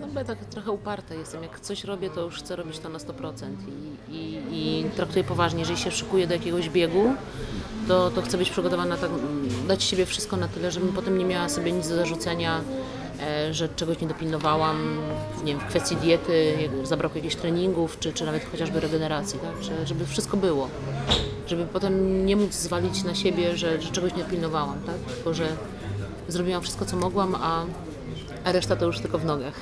No bo ja tak trochę uparta jestem. Jak coś robię, to już chcę robić to na 100% i, i, i traktuję poważnie. Jeżeli się szykuję do jakiegoś biegu, to, to chcę być przygotowana, tak, dać siebie wszystko na tyle, żebym potem nie miała sobie nic do zarzucenia, e, że czegoś nie dopilnowałam, nie wiem, w kwestii diety, zabrakło jakichś treningów, czy, czy nawet chociażby regeneracji, tak? że, żeby wszystko było. Żeby potem nie móc zwalić na siebie, że, że czegoś nie dopilnowałam, tak? tylko że zrobiłam wszystko, co mogłam, a, a reszta to już tylko w nogach.